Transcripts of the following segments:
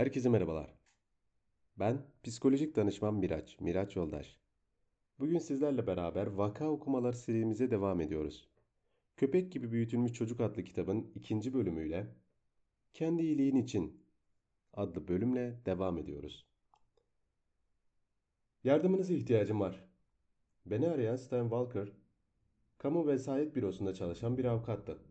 Herkese merhabalar. Ben psikolojik danışman Miraç, Miraç Yoldaş. Bugün sizlerle beraber vaka okumalar serimize devam ediyoruz. Köpek gibi büyütülmüş çocuk adlı kitabın ikinci bölümüyle Kendi iyiliğin için adlı bölümle devam ediyoruz. Yardımınıza ihtiyacım var. Beni arayan Stan Walker, kamu vesayet bürosunda çalışan bir avukattı.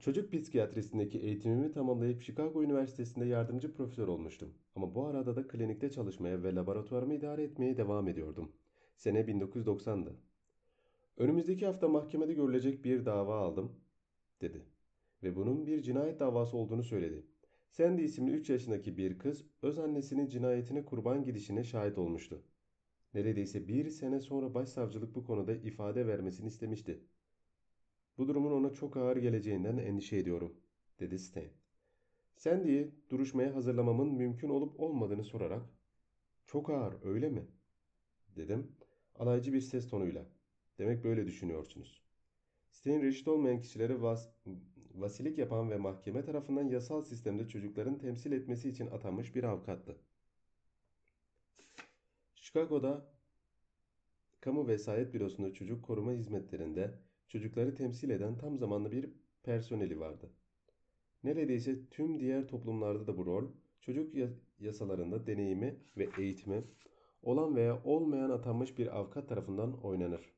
Çocuk psikiyatristindeki eğitimimi tamamlayıp Chicago Üniversitesi'nde yardımcı profesör olmuştum. Ama bu arada da klinikte çalışmaya ve laboratuvarımı idare etmeye devam ediyordum. Sene 1990'dı. Önümüzdeki hafta mahkemede görülecek bir dava aldım, dedi. Ve bunun bir cinayet davası olduğunu söyledi. Sandy isimli 3 yaşındaki bir kız öz annesinin cinayetine kurban gidişine şahit olmuştu. Neredeyse bir sene sonra başsavcılık bu konuda ifade vermesini istemişti. Bu durumun ona çok ağır geleceğinden endişe ediyorum, dedi Stan. Sandy'yi duruşmaya hazırlamamın mümkün olup olmadığını sorarak, çok ağır öyle mi? dedim alaycı bir ses tonuyla. Demek böyle düşünüyorsunuz. Stan reşit olmayan kişilere vas vasilik yapan ve mahkeme tarafından yasal sistemde çocukların temsil etmesi için atanmış bir avukattı. Chicago'da Kamu Vesayet Bürosu'nda çocuk koruma hizmetlerinde çocukları temsil eden tam zamanlı bir personeli vardı. Neredeyse tüm diğer toplumlarda da bu rol çocuk yasalarında deneyimi ve eğitimi olan veya olmayan atanmış bir avukat tarafından oynanır.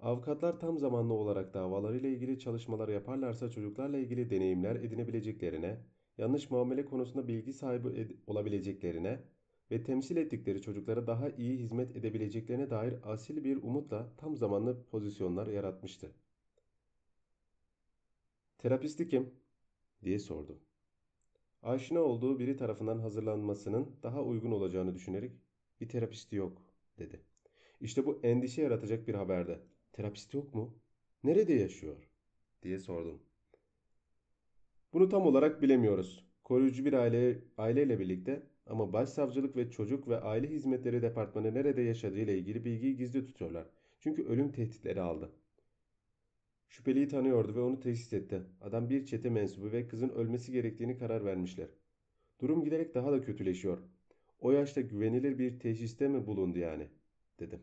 Avukatlar tam zamanlı olarak davalarıyla ilgili çalışmalar yaparlarsa çocuklarla ilgili deneyimler edinebileceklerine, yanlış muamele konusunda bilgi sahibi olabileceklerine ve temsil ettikleri çocuklara daha iyi hizmet edebileceklerine dair asil bir umutla tam zamanlı pozisyonlar yaratmıştı. Terapisti kim? diye sordu. Aşina olduğu biri tarafından hazırlanmasının daha uygun olacağını düşünerek bir terapisti yok dedi. İşte bu endişe yaratacak bir haberdi. Terapist yok mu? Nerede yaşıyor? diye sordum. Bunu tam olarak bilemiyoruz. Koruyucu bir aile aileyle birlikte ama Başsavcılık ve Çocuk ve Aile Hizmetleri Departmanı nerede yaşadığı ile ilgili bilgiyi gizli tutuyorlar. Çünkü ölüm tehditleri aldı. Şüpheliyi tanıyordu ve onu teşhis etti. Adam bir çete mensubu ve kızın ölmesi gerektiğini karar vermişler. Durum giderek daha da kötüleşiyor. O yaşta güvenilir bir teşhiste mi bulundu yani? dedim.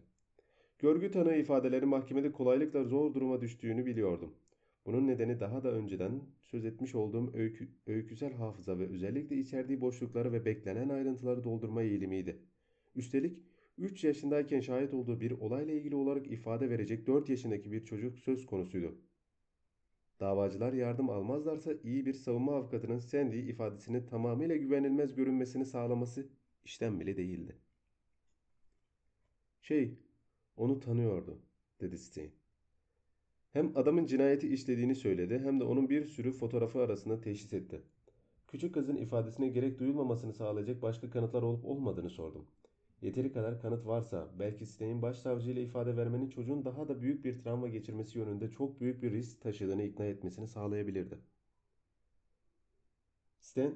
Görgü tanığı ifadeleri mahkemede kolaylıkla zor duruma düştüğünü biliyordum. Bunun nedeni daha da önceden söz etmiş olduğum öykü, öyküsel hafıza ve özellikle içerdiği boşlukları ve beklenen ayrıntıları doldurma eğilimiydi. Üstelik 3 yaşındayken şahit olduğu bir olayla ilgili olarak ifade verecek 4 yaşındaki bir çocuk söz konusuydu. Davacılar yardım almazlarsa iyi bir savunma avukatının Sandy ifadesinin tamamıyla güvenilmez görünmesini sağlaması işten bile değildi. Şey, onu tanıyordu, dedi Stein. Hem adamın cinayeti işlediğini söyledi hem de onun bir sürü fotoğrafı arasında teşhis etti. Küçük kızın ifadesine gerek duyulmamasını sağlayacak başka kanıtlar olup olmadığını sordum. Yeteri kadar kanıt varsa belki Sten'in başsavcı ile ifade vermenin çocuğun daha da büyük bir travma geçirmesi yönünde çok büyük bir risk taşıdığını ikna etmesini sağlayabilirdi. Sten,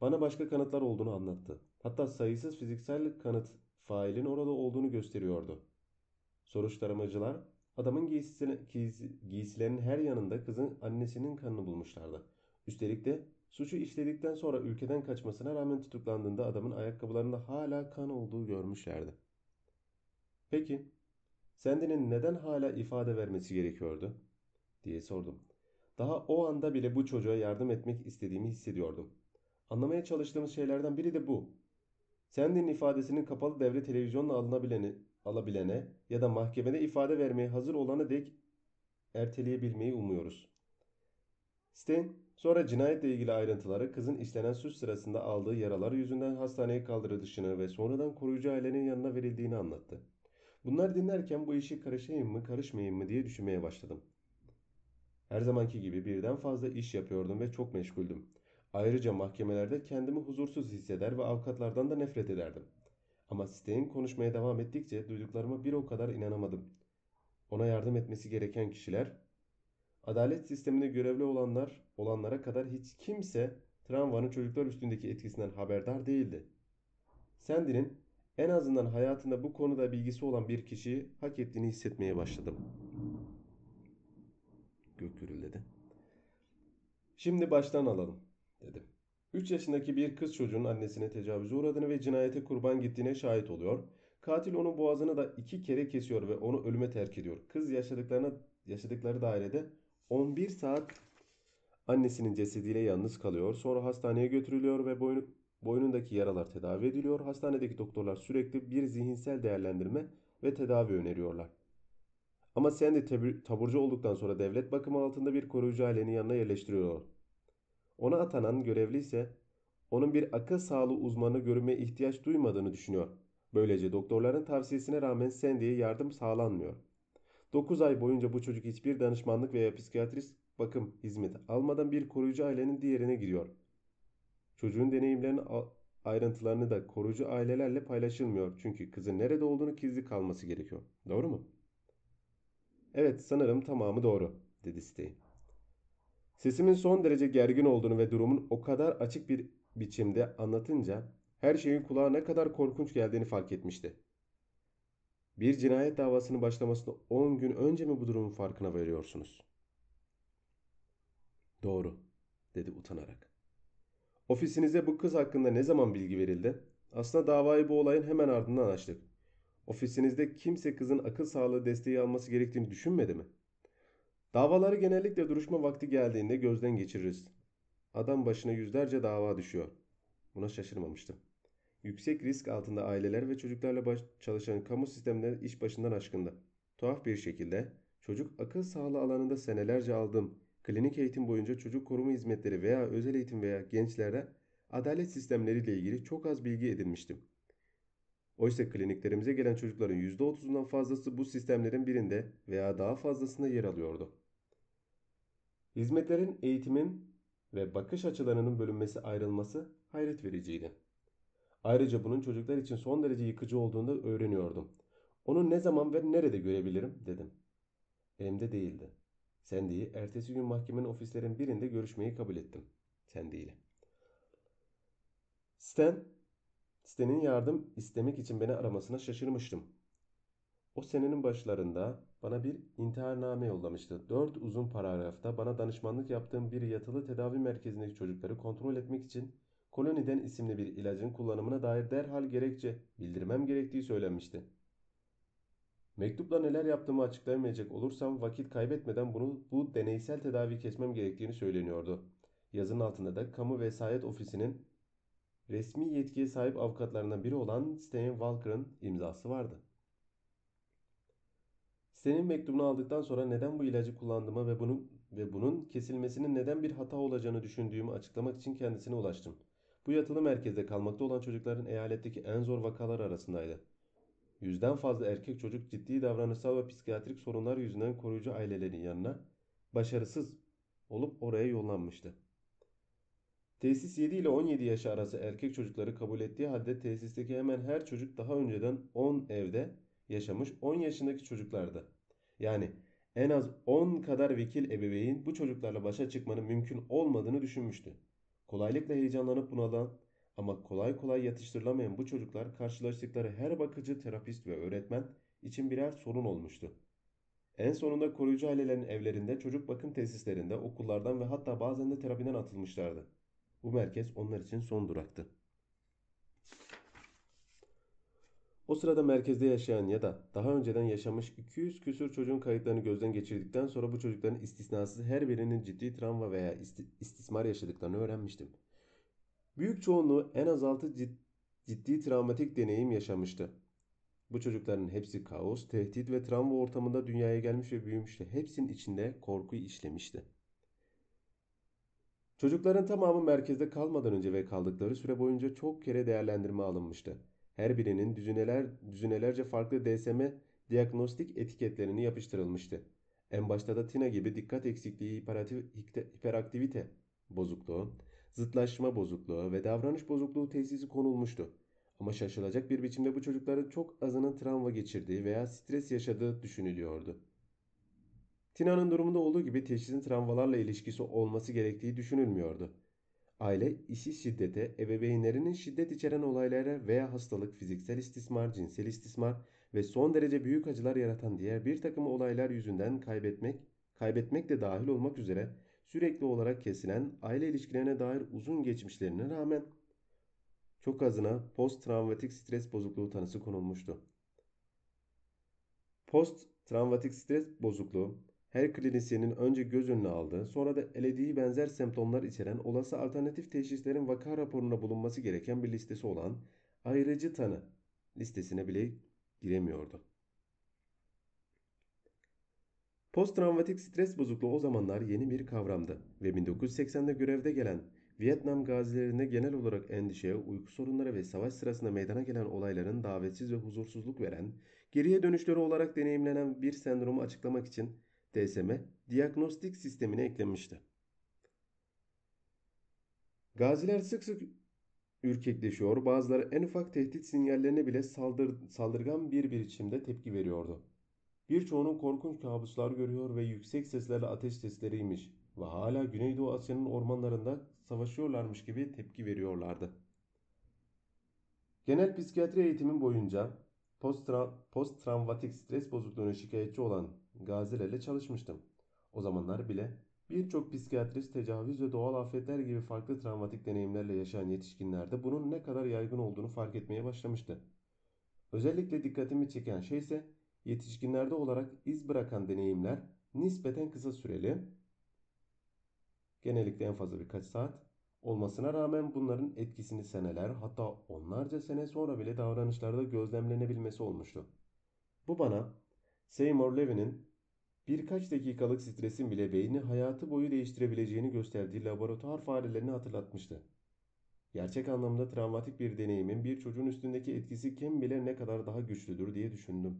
bana başka kanıtlar olduğunu anlattı. Hatta sayısız fiziksel kanıt failin orada olduğunu gösteriyordu. Soruşturmacılar Adamın giysisine, giysilerinin her yanında kızın annesinin kanını bulmuşlardı. Üstelik de suçu işledikten sonra ülkeden kaçmasına rağmen tutuklandığında adamın ayakkabılarında hala kan olduğu görmüşlerdi. Peki, Sandy'nin neden hala ifade vermesi gerekiyordu? diye sordum. Daha o anda bile bu çocuğa yardım etmek istediğimi hissediyordum. Anlamaya çalıştığımız şeylerden biri de bu. Sandy'nin ifadesinin kapalı devre televizyonla alınabileni alabilene ya da mahkemede ifade vermeye hazır olana dek erteleyebilmeyi umuyoruz. Stein sonra cinayetle ilgili ayrıntıları kızın işlenen suç sırasında aldığı yaralar yüzünden hastaneye kaldırılışını ve sonradan koruyucu ailenin yanına verildiğini anlattı. Bunlar dinlerken bu işi karışayım mı karışmayayım mı diye düşünmeye başladım. Her zamanki gibi birden fazla iş yapıyordum ve çok meşguldüm. Ayrıca mahkemelerde kendimi huzursuz hisseder ve avukatlardan da nefret ederdim. Ama Stein konuşmaya devam ettikçe duyduklarıma bir o kadar inanamadım. Ona yardım etmesi gereken kişiler, adalet sisteminde görevli olanlar olanlara kadar hiç kimse travmanın çocuklar üstündeki etkisinden haberdar değildi. Sandy'nin en azından hayatında bu konuda bilgisi olan bir kişiyi hak ettiğini hissetmeye başladım. Gök gürüldedi. Şimdi baştan alalım, dedim. 3 yaşındaki bir kız çocuğun annesine tecavüze uğradığını ve cinayete kurban gittiğine şahit oluyor. Katil onun boğazını da iki kere kesiyor ve onu ölüme terk ediyor. Kız yaşadıklarına yaşadıkları dairede 11 saat annesinin cesediyle yalnız kalıyor. Sonra hastaneye götürülüyor ve boynu, boynundaki yaralar tedavi ediliyor. Hastanedeki doktorlar sürekli bir zihinsel değerlendirme ve tedavi öneriyorlar. Ama Sandy taburcu olduktan sonra devlet bakımı altında bir koruyucu ailenin yanına yerleştiriyor. Ona atanan görevli ise onun bir akıl sağlığı uzmanı görünmeye ihtiyaç duymadığını düşünüyor. Böylece doktorların tavsiyesine rağmen Sandy'ye yardım sağlanmıyor. 9 ay boyunca bu çocuk hiçbir danışmanlık veya psikiyatrist bakım hizmeti almadan bir koruyucu ailenin diğerine gidiyor. Çocuğun deneyimlerinin ayrıntılarını da koruyucu ailelerle paylaşılmıyor. Çünkü kızın nerede olduğunu gizli kalması gerekiyor. Doğru mu? Evet sanırım tamamı doğru dedi Stein. Sesimin son derece gergin olduğunu ve durumun o kadar açık bir biçimde anlatınca her şeyin kulağa ne kadar korkunç geldiğini fark etmişti. Bir cinayet davasının başlamasına 10 gün önce mi bu durumun farkına veriyorsunuz? Doğru, dedi utanarak. Ofisinize bu kız hakkında ne zaman bilgi verildi? Aslında davayı bu olayın hemen ardından açtık. Ofisinizde kimse kızın akıl sağlığı desteği alması gerektiğini düşünmedi mi? Davaları genellikle duruşma vakti geldiğinde gözden geçiririz. Adam başına yüzlerce dava düşüyor. Buna şaşırmamıştım. Yüksek risk altında aileler ve çocuklarla baş çalışan kamu sistemleri iş başından aşkında. Tuhaf bir şekilde çocuk akıl sağlığı alanında senelerce aldığım klinik eğitim boyunca çocuk koruma hizmetleri veya özel eğitim veya gençlere adalet sistemleriyle ilgili çok az bilgi edinmiştim. Oysa kliniklerimize gelen çocukların %30'undan fazlası bu sistemlerin birinde veya daha fazlasında yer alıyordu. Hizmetlerin, eğitimin ve bakış açılarının bölünmesi ayrılması hayret vericiydi. Ayrıca bunun çocuklar için son derece yıkıcı olduğunu da öğreniyordum. Onu ne zaman ve nerede görebilirim dedim. Elimde değildi. Sandy'yi ertesi gün mahkemenin ofislerin birinde görüşmeyi kabul ettim. Sandy ile. Stan, Stan'in yardım istemek için beni aramasına şaşırmıştım. O senenin başlarında bana bir intiharname yollamıştı. Dört uzun paragrafta bana danışmanlık yaptığım bir yatılı tedavi merkezindeki çocukları kontrol etmek için koloniden isimli bir ilacın kullanımına dair derhal gerekçe bildirmem gerektiği söylenmişti. Mektupla neler yaptığımı açıklayamayacak olursam vakit kaybetmeden bunu bu deneysel tedavi kesmem gerektiğini söyleniyordu. Yazının altında da kamu vesayet ofisinin resmi yetkiye sahip avukatlarından biri olan Stan Walker'ın imzası vardı. Senin mektubunu aldıktan sonra neden bu ilacı kullandığıma ve bunun ve bunun kesilmesinin neden bir hata olacağını düşündüğümü açıklamak için kendisine ulaştım. Bu yatılı merkezde kalmakta olan çocukların eyaletteki en zor vakalar arasındaydı. Yüzden fazla erkek çocuk ciddi davranışsal ve psikiyatrik sorunlar yüzünden koruyucu ailelerin yanına başarısız olup oraya yollanmıştı. Tesis 7 ile 17 yaş arası erkek çocukları kabul ettiği halde tesisteki hemen her çocuk daha önceden 10 evde yaşamış 10 yaşındaki çocuklardı. Yani en az 10 kadar vekil ebeveyn bu çocuklarla başa çıkmanın mümkün olmadığını düşünmüştü. Kolaylıkla heyecanlanıp bunalan ama kolay kolay yatıştırılamayan bu çocuklar karşılaştıkları her bakıcı, terapist ve öğretmen için birer sorun olmuştu. En sonunda koruyucu ailelerin evlerinde, çocuk bakım tesislerinde, okullardan ve hatta bazen de terapiden atılmışlardı. Bu merkez onlar için son duraktı. O sırada merkezde yaşayan ya da daha önceden yaşamış 200 küsur çocuğun kayıtlarını gözden geçirdikten sonra bu çocukların istisnasız her birinin ciddi travma veya istismar yaşadıklarını öğrenmiştim. Büyük çoğunluğu en az 6 ciddi travmatik deneyim yaşamıştı. Bu çocukların hepsi kaos, tehdit ve travma ortamında dünyaya gelmiş ve büyümüştü. Hepsinin içinde korkuyu işlemişti. Çocukların tamamı merkezde kalmadan önce ve kaldıkları süre boyunca çok kere değerlendirme alınmıştı. Her birinin düzineler, düzinelerce farklı DSM diagnostik etiketlerini yapıştırılmıştı. En başta da Tina gibi dikkat eksikliği, hiperaktivite bozukluğu, zıtlaşma bozukluğu ve davranış bozukluğu tesisi konulmuştu. Ama şaşılacak bir biçimde bu çocukların çok azının travma geçirdiği veya stres yaşadığı düşünülüyordu. Tina'nın durumunda olduğu gibi teşhisin travmalarla ilişkisi olması gerektiği düşünülmüyordu. Aile işi şiddete, ebeveynlerinin şiddet içeren olaylara veya hastalık, fiziksel istismar, cinsel istismar ve son derece büyük acılar yaratan diğer bir takım olaylar yüzünden kaybetmek, kaybetmek de dahil olmak üzere sürekli olarak kesilen aile ilişkilerine dair uzun geçmişlerine rağmen çok azına post-travmatik stres bozukluğu tanısı konulmuştu. Post-travmatik stres bozukluğu her klinisyenin önce göz önüne aldığı, sonra da elediği benzer semptomlar içeren olası alternatif teşhislerin vaka raporuna bulunması gereken bir listesi olan ayrıcı tanı listesine bile giremiyordu. Post-travmatik stres bozukluğu o zamanlar yeni bir kavramdı ve 1980'de görevde gelen Vietnam gazilerinde genel olarak endişeye, uyku sorunları ve savaş sırasında meydana gelen olayların davetsiz ve huzursuzluk veren, geriye dönüşleri olarak deneyimlenen bir sendromu açıklamak için DSM diagnostik sistemine eklenmişti. Gaziler sık sık ürkekleşiyor, bazıları en ufak tehdit sinyallerine bile saldır, saldırgan bir biçimde tepki veriyordu. Birçoğunun korkunç kabuslar görüyor ve yüksek seslerle ateş sesleriymiş ve hala Güneydoğu Asya'nın ormanlarında savaşıyorlarmış gibi tepki veriyorlardı. Genel psikiyatri eğitimin boyunca post-travmatik stres bozukluğuna şikayetçi olan gazilerle çalışmıştım. O zamanlar bile birçok psikiyatrist tecavüz ve doğal afetler gibi farklı travmatik deneyimlerle yaşayan yetişkinlerde bunun ne kadar yaygın olduğunu fark etmeye başlamıştı. Özellikle dikkatimi çeken şey ise yetişkinlerde olarak iz bırakan deneyimler nispeten kısa süreli, genellikle en fazla birkaç saat olmasına rağmen bunların etkisini seneler hatta onlarca sene sonra bile davranışlarda gözlemlenebilmesi olmuştu. Bu bana Seymour Levin'in birkaç dakikalık stresin bile beyni hayatı boyu değiştirebileceğini gösterdiği laboratuvar farelerini hatırlatmıştı. Gerçek anlamda travmatik bir deneyimin bir çocuğun üstündeki etkisi kim bilir ne kadar daha güçlüdür diye düşündüm.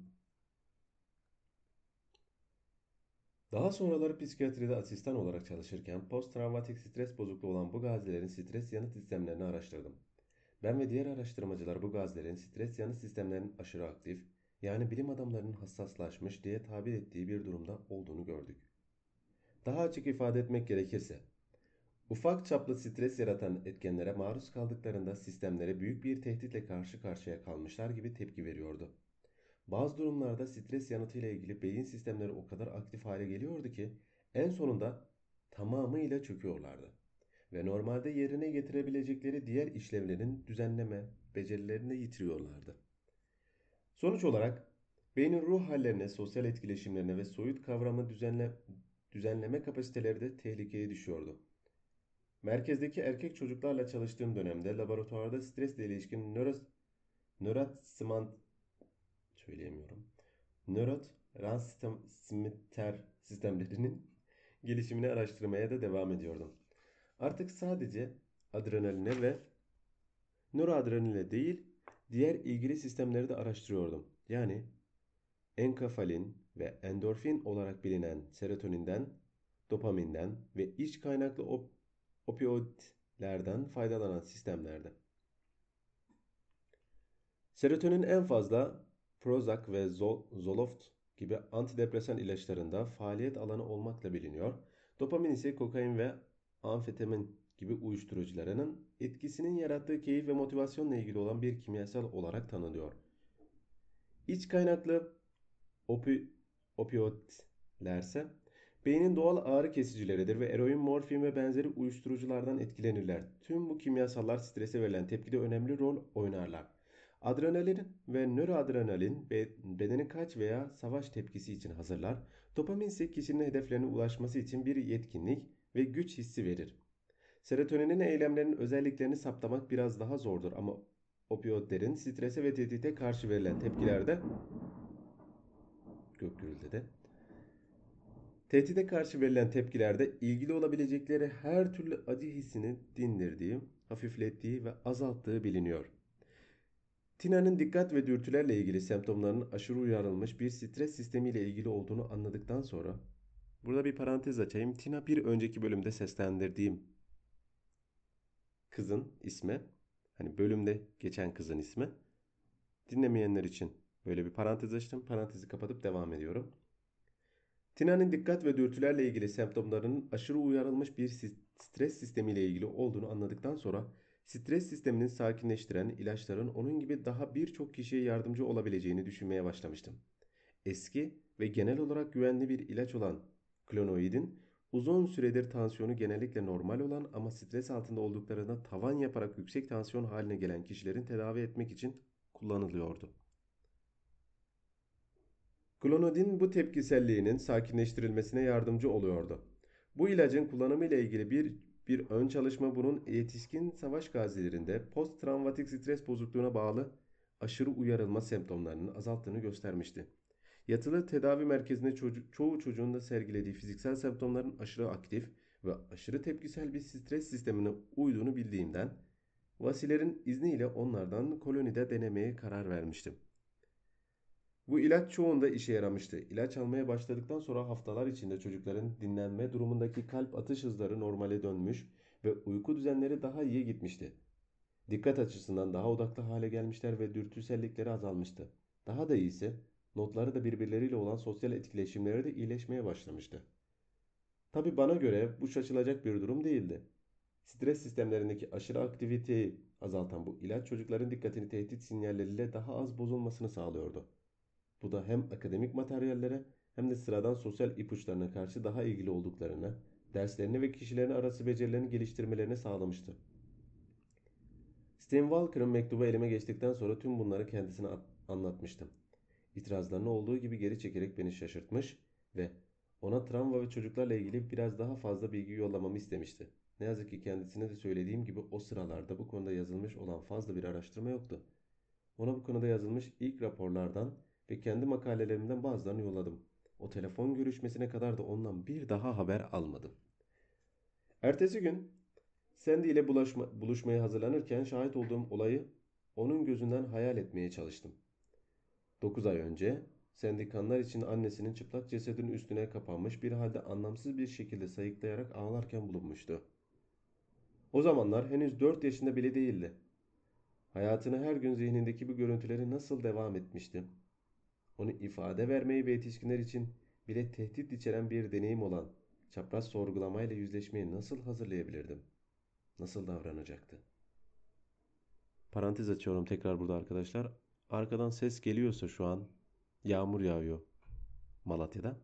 Daha sonraları psikiyatride asistan olarak çalışırken post-travmatik stres bozukluğu olan bu gazilerin stres yanıt sistemlerini araştırdım. Ben ve diğer araştırmacılar bu gazilerin stres yanıt sistemlerinin aşırı aktif, yani bilim adamlarının hassaslaşmış diye tabir ettiği bir durumda olduğunu gördük. Daha açık ifade etmek gerekirse, ufak çaplı stres yaratan etkenlere maruz kaldıklarında sistemlere büyük bir tehditle karşı karşıya kalmışlar gibi tepki veriyordu. Bazı durumlarda stres yanıtıyla ilgili beyin sistemleri o kadar aktif hale geliyordu ki en sonunda tamamıyla çöküyorlardı. Ve normalde yerine getirebilecekleri diğer işlevlerin düzenleme becerilerini yitiriyorlardı. Sonuç olarak beynin ruh hallerine, sosyal etkileşimlerine ve soyut kavramı düzenle, düzenleme kapasiteleri de tehlikeye düşüyordu. Merkezdeki erkek çocuklarla çalıştığım dönemde laboratuvarda stresle ilişkin nöros, nörotsmant söyleyemiyorum. Nörot, transmitter sistemlerinin gelişimini araştırmaya da devam ediyordum. Artık sadece adrenaline ve nöroadrenaline değil, diğer ilgili sistemleri de araştırıyordum. Yani enkafalin ve endorfin olarak bilinen serotoninden, dopaminden ve iç kaynaklı op opioidlerden faydalanan sistemlerde. Serotonin en fazla Prozac ve Zoloft gibi antidepresan ilaçlarında faaliyet alanı olmakla biliniyor. Dopamin ise kokain ve amfetamin gibi uyuşturucularının etkisinin yarattığı keyif ve motivasyonla ilgili olan bir kimyasal olarak tanınıyor. İç kaynaklı opi, opioidlerse beynin doğal ağrı kesicileridir ve eroin, morfin ve benzeri uyuşturuculardan etkilenirler. Tüm bu kimyasallar strese verilen tepkide önemli rol oynarlar. Adrenalin ve nöroadrenalin bedeni kaç veya savaş tepkisi için hazırlar. Dopamin ise kişinin hedeflerine ulaşması için bir yetkinlik ve güç hissi verir. Serotoninin eylemlerinin özelliklerini saptamak biraz daha zordur ama opioidlerin strese ve tehdite karşı verilen tepkilerde gök gürültede tehdide karşı verilen tepkilerde ilgili olabilecekleri her türlü acı hissini dindirdiği, hafiflettiği ve azalttığı biliniyor. Tina'nın dikkat ve dürtülerle ilgili semptomlarının aşırı uyarılmış bir stres sistemiyle ilgili olduğunu anladıktan sonra burada bir parantez açayım. Tina bir önceki bölümde seslendirdiğim kızın ismi hani bölümde geçen kızın ismi dinlemeyenler için böyle bir parantez açtım. Parantezi kapatıp devam ediyorum. Tina'nın dikkat ve dürtülerle ilgili semptomlarının aşırı uyarılmış bir stres sistemiyle ilgili olduğunu anladıktan sonra Stres sistemini sakinleştiren ilaçların onun gibi daha birçok kişiye yardımcı olabileceğini düşünmeye başlamıştım. Eski ve genel olarak güvenli bir ilaç olan klonoidin Uzun süredir tansiyonu genellikle normal olan ama stres altında olduklarında tavan yaparak yüksek tansiyon haline gelen kişilerin tedavi etmek için kullanılıyordu. Klonidin bu tepkiselliğinin sakinleştirilmesine yardımcı oluyordu. Bu ilacın kullanımı ile ilgili bir bir ön çalışma bunun yetişkin savaş gazilerinde post-travmatik stres bozukluğuna bağlı aşırı uyarılma semptomlarının azalttığını göstermişti. Yatılı tedavi merkezinde çocuk, çoğu çocuğun da sergilediği fiziksel semptomların aşırı aktif ve aşırı tepkisel bir stres sistemine uyduğunu bildiğimden Vasiler'in izniyle onlardan kolonide denemeye karar vermiştim. Bu ilaç çoğunda işe yaramıştı. İlaç almaya başladıktan sonra haftalar içinde çocukların dinlenme durumundaki kalp atış hızları normale dönmüş ve uyku düzenleri daha iyi gitmişti. Dikkat açısından daha odaklı hale gelmişler ve dürtüsellikleri azalmıştı. Daha da iyisi notları da birbirleriyle olan sosyal etkileşimleri de iyileşmeye başlamıştı. Tabi bana göre bu şaşılacak bir durum değildi. Stres sistemlerindeki aşırı aktiviteyi azaltan bu ilaç çocukların dikkatini tehdit sinyalleriyle daha az bozulmasını sağlıyordu. Bu da hem akademik materyallere hem de sıradan sosyal ipuçlarına karşı daha ilgili olduklarını, derslerini ve kişilerin arası becerilerini geliştirmelerini sağlamıştı. Steve Walker'ın mektubu elime geçtikten sonra tüm bunları kendisine anlatmıştım. İtirazlarını olduğu gibi geri çekerek beni şaşırtmış ve ona travma ve çocuklarla ilgili biraz daha fazla bilgi yollamamı istemişti. Ne yazık ki kendisine de söylediğim gibi o sıralarda bu konuda yazılmış olan fazla bir araştırma yoktu. Ona bu konuda yazılmış ilk raporlardan ve kendi makalelerimden bazılarını yolladım. O telefon görüşmesine kadar da ondan bir daha haber almadım. Ertesi gün Sandy ile bulaşma, buluşmaya hazırlanırken şahit olduğum olayı onun gözünden hayal etmeye çalıştım. 9 ay önce Sandy kanlar için annesinin çıplak cesedinin üstüne kapanmış bir halde anlamsız bir şekilde sayıklayarak ağlarken bulunmuştu. O zamanlar henüz 4 yaşında bile değildi. Hayatını her gün zihnindeki bu görüntüleri nasıl devam etmişti? Onu ifade vermeyi ve yetişkinler için bile tehdit içeren bir deneyim olan çapraz sorgulamayla yüzleşmeye nasıl hazırlayabilirdim? Nasıl davranacaktı? Parantez açıyorum tekrar burada arkadaşlar. Arkadan ses geliyorsa şu an yağmur yağıyor Malatya'da.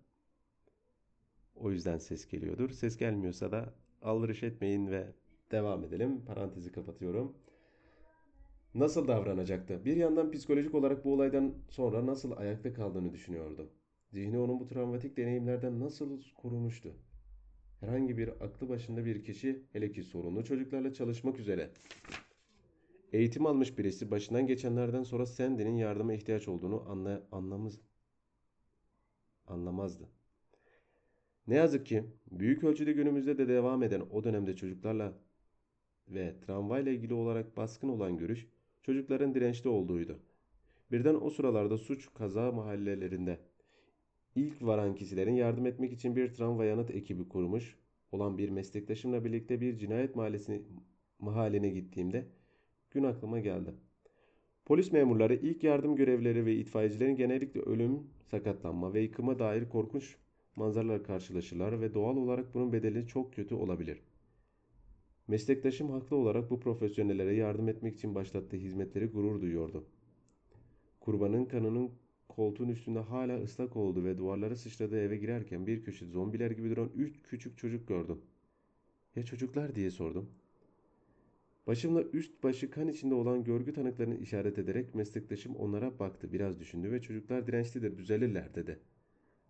O yüzden ses geliyordur. Ses gelmiyorsa da aldırış etmeyin ve devam edelim. Parantezi kapatıyorum. Nasıl davranacaktı? Bir yandan psikolojik olarak bu olaydan sonra nasıl ayakta kaldığını düşünüyordu. Zihni onun bu travmatik deneyimlerden nasıl korumuştu? Herhangi bir aklı başında bir kişi hele ki sorunlu çocuklarla çalışmak üzere eğitim almış birisi başından geçenlerden sonra Sandy'nin yardıma ihtiyaç olduğunu anla, anlamız, anlamazdı. Ne yazık ki büyük ölçüde günümüzde de devam eden o dönemde çocuklarla ve tramvayla ilgili olarak baskın olan görüş çocukların dirençli olduğuydu. Birden o sıralarda suç kaza mahallelerinde ilk varan kişilerin yardım etmek için bir tramvay yanıt ekibi kurmuş olan bir meslektaşımla birlikte bir cinayet mahallesine, mahalline gittiğimde gün aklıma geldi. Polis memurları, ilk yardım görevlileri ve itfaiyecilerin genellikle ölüm, sakatlanma ve yıkıma dair korkunç manzaralar karşılaşırlar ve doğal olarak bunun bedeli çok kötü olabilir. Meslektaşım haklı olarak bu profesyonellere yardım etmek için başlattığı hizmetleri gurur duyuyordu. Kurbanın kanının koltuğun üstünde hala ıslak oldu ve duvarlara sıçradığı eve girerken bir köşe zombiler gibi duran üç küçük çocuk gördüm. Ya çocuklar diye sordum. Başımla üst başı kan içinde olan görgü tanıklarını işaret ederek meslektaşım onlara baktı. Biraz düşündü ve çocuklar dirençlidir, düzelirler dedi.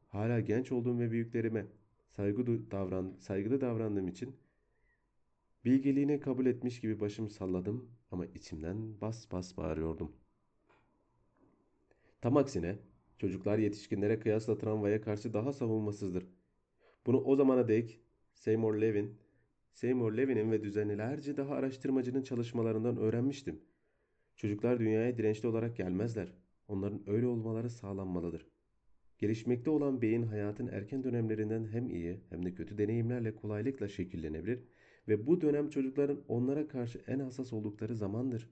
Hala genç olduğum ve büyüklerime saygı davran, saygılı davrandığım için bilgeliğini kabul etmiş gibi başımı salladım ama içimden bas bas bağırıyordum. Tam aksine çocuklar yetişkinlere kıyasla tramvaya karşı daha savunmasızdır. Bunu o zamana dek Seymour Levin Seymour Levin'in ve düzenlilerce daha araştırmacının çalışmalarından öğrenmiştim. Çocuklar dünyaya dirençli olarak gelmezler. Onların öyle olmaları sağlanmalıdır. Gelişmekte olan beyin hayatın erken dönemlerinden hem iyi hem de kötü deneyimlerle kolaylıkla şekillenebilir ve bu dönem çocukların onlara karşı en hassas oldukları zamandır.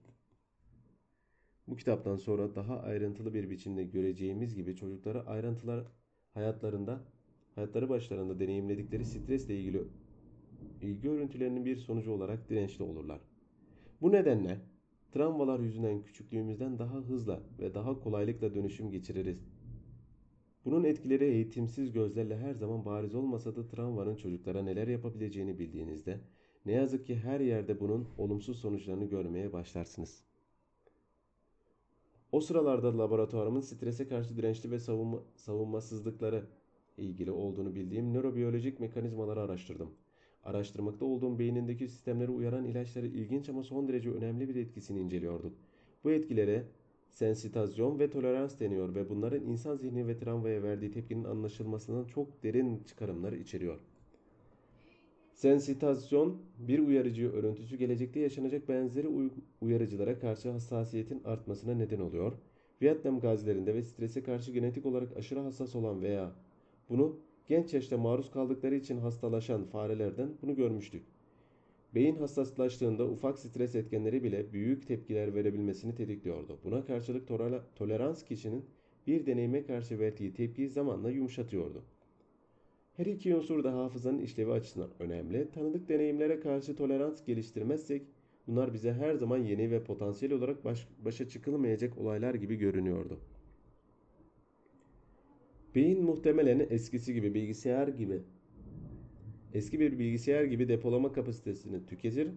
Bu kitaptan sonra daha ayrıntılı bir biçimde göreceğimiz gibi çocuklara ayrıntılar hayatlarında, hayatları başlarında deneyimledikleri stresle ilgili ilgi örüntülerinin bir sonucu olarak dirençli olurlar. Bu nedenle travmalar yüzünden küçüklüğümüzden daha hızlı ve daha kolaylıkla dönüşüm geçiririz. Bunun etkileri eğitimsiz gözlerle her zaman bariz olmasa da travmanın çocuklara neler yapabileceğini bildiğinizde ne yazık ki her yerde bunun olumsuz sonuçlarını görmeye başlarsınız. O sıralarda laboratuvarımın strese karşı dirençli ve savunma, savunmasızlıkları ilgili olduğunu bildiğim nörobiyolojik mekanizmaları araştırdım. Araştırmakta olduğum beynindeki sistemleri uyaran ilaçları ilginç ama son derece önemli bir etkisini inceliyorduk. Bu etkilere sensitazyon ve tolerans deniyor ve bunların insan zihni ve travmaya verdiği tepkinin anlaşılmasından çok derin çıkarımlar içeriyor. Sensitazyon bir uyarıcı örüntüsü gelecekte yaşanacak benzeri uyarıcılara karşı hassasiyetin artmasına neden oluyor. Vietnam gazilerinde ve strese karşı genetik olarak aşırı hassas olan veya bunu genç yaşta maruz kaldıkları için hastalaşan farelerden bunu görmüştük. Beyin hassaslaştığında ufak stres etkenleri bile büyük tepkiler verebilmesini tetikliyordu. Buna karşılık tolerans kişinin bir deneyime karşı verdiği tepkiyi zamanla yumuşatıyordu. Her iki unsur da hafızanın işlevi açısından önemli. Tanıdık deneyimlere karşı tolerans geliştirmezsek bunlar bize her zaman yeni ve potansiyel olarak baş, başa çıkılmayacak olaylar gibi görünüyordu. Beyin muhtemelen eskisi gibi bilgisayar gibi eski bir bilgisayar gibi depolama kapasitesini tüketir.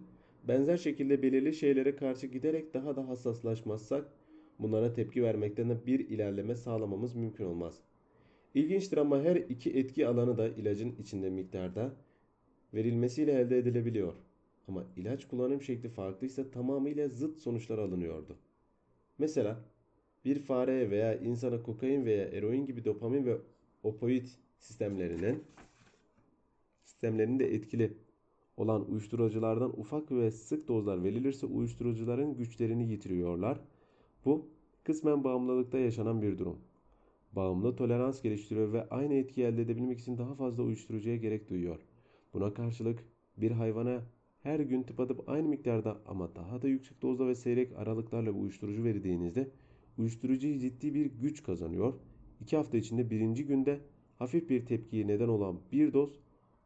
Benzer şekilde belirli şeylere karşı giderek daha da hassaslaşmazsak bunlara tepki vermekten de bir ilerleme sağlamamız mümkün olmaz. İlginçtir ama her iki etki alanı da ilacın içinde miktarda verilmesiyle elde edilebiliyor. Ama ilaç kullanım şekli farklıysa tamamıyla zıt sonuçlar alınıyordu. Mesela bir fareye veya insana kokain veya eroin gibi dopamin ve opoid sistemlerinin sistemlerinde etkili olan uyuşturuculardan ufak ve sık dozlar verilirse uyuşturucuların güçlerini yitiriyorlar. Bu kısmen bağımlılıkta yaşanan bir durum. Bağımlı tolerans geliştiriyor ve aynı etki elde edebilmek için daha fazla uyuşturucuya gerek duyuyor. Buna karşılık bir hayvana her gün tıpatıp aynı miktarda ama daha da yüksek dozda ve seyrek aralıklarla uyuşturucu verildiğinizde uyuşturucu ciddi bir güç kazanıyor. 2 hafta içinde birinci günde hafif bir tepkiye neden olan bir doz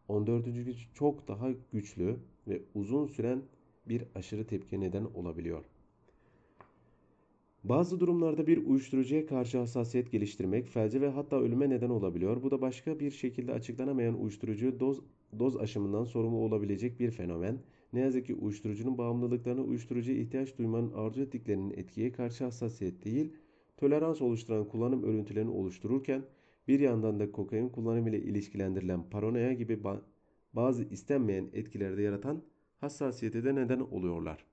14. gün çok daha güçlü ve uzun süren bir aşırı tepki neden olabiliyor. Bazı durumlarda bir uyuşturucuya karşı hassasiyet geliştirmek felce ve hatta ölüme neden olabiliyor. Bu da başka bir şekilde açıklanamayan uyuşturucu doz, doz aşımından sorumlu olabilecek bir fenomen. Ne yazık ki uyuşturucunun bağımlılıklarına uyuşturucuya ihtiyaç duymanın arzu ettiklerinin etkiye karşı hassasiyet değil, tolerans oluşturan kullanım örüntülerini oluştururken bir yandan da kokain kullanımı ile ilişkilendirilen paranoya gibi bazı istenmeyen etkilerde yaratan hassasiyete de neden oluyorlar.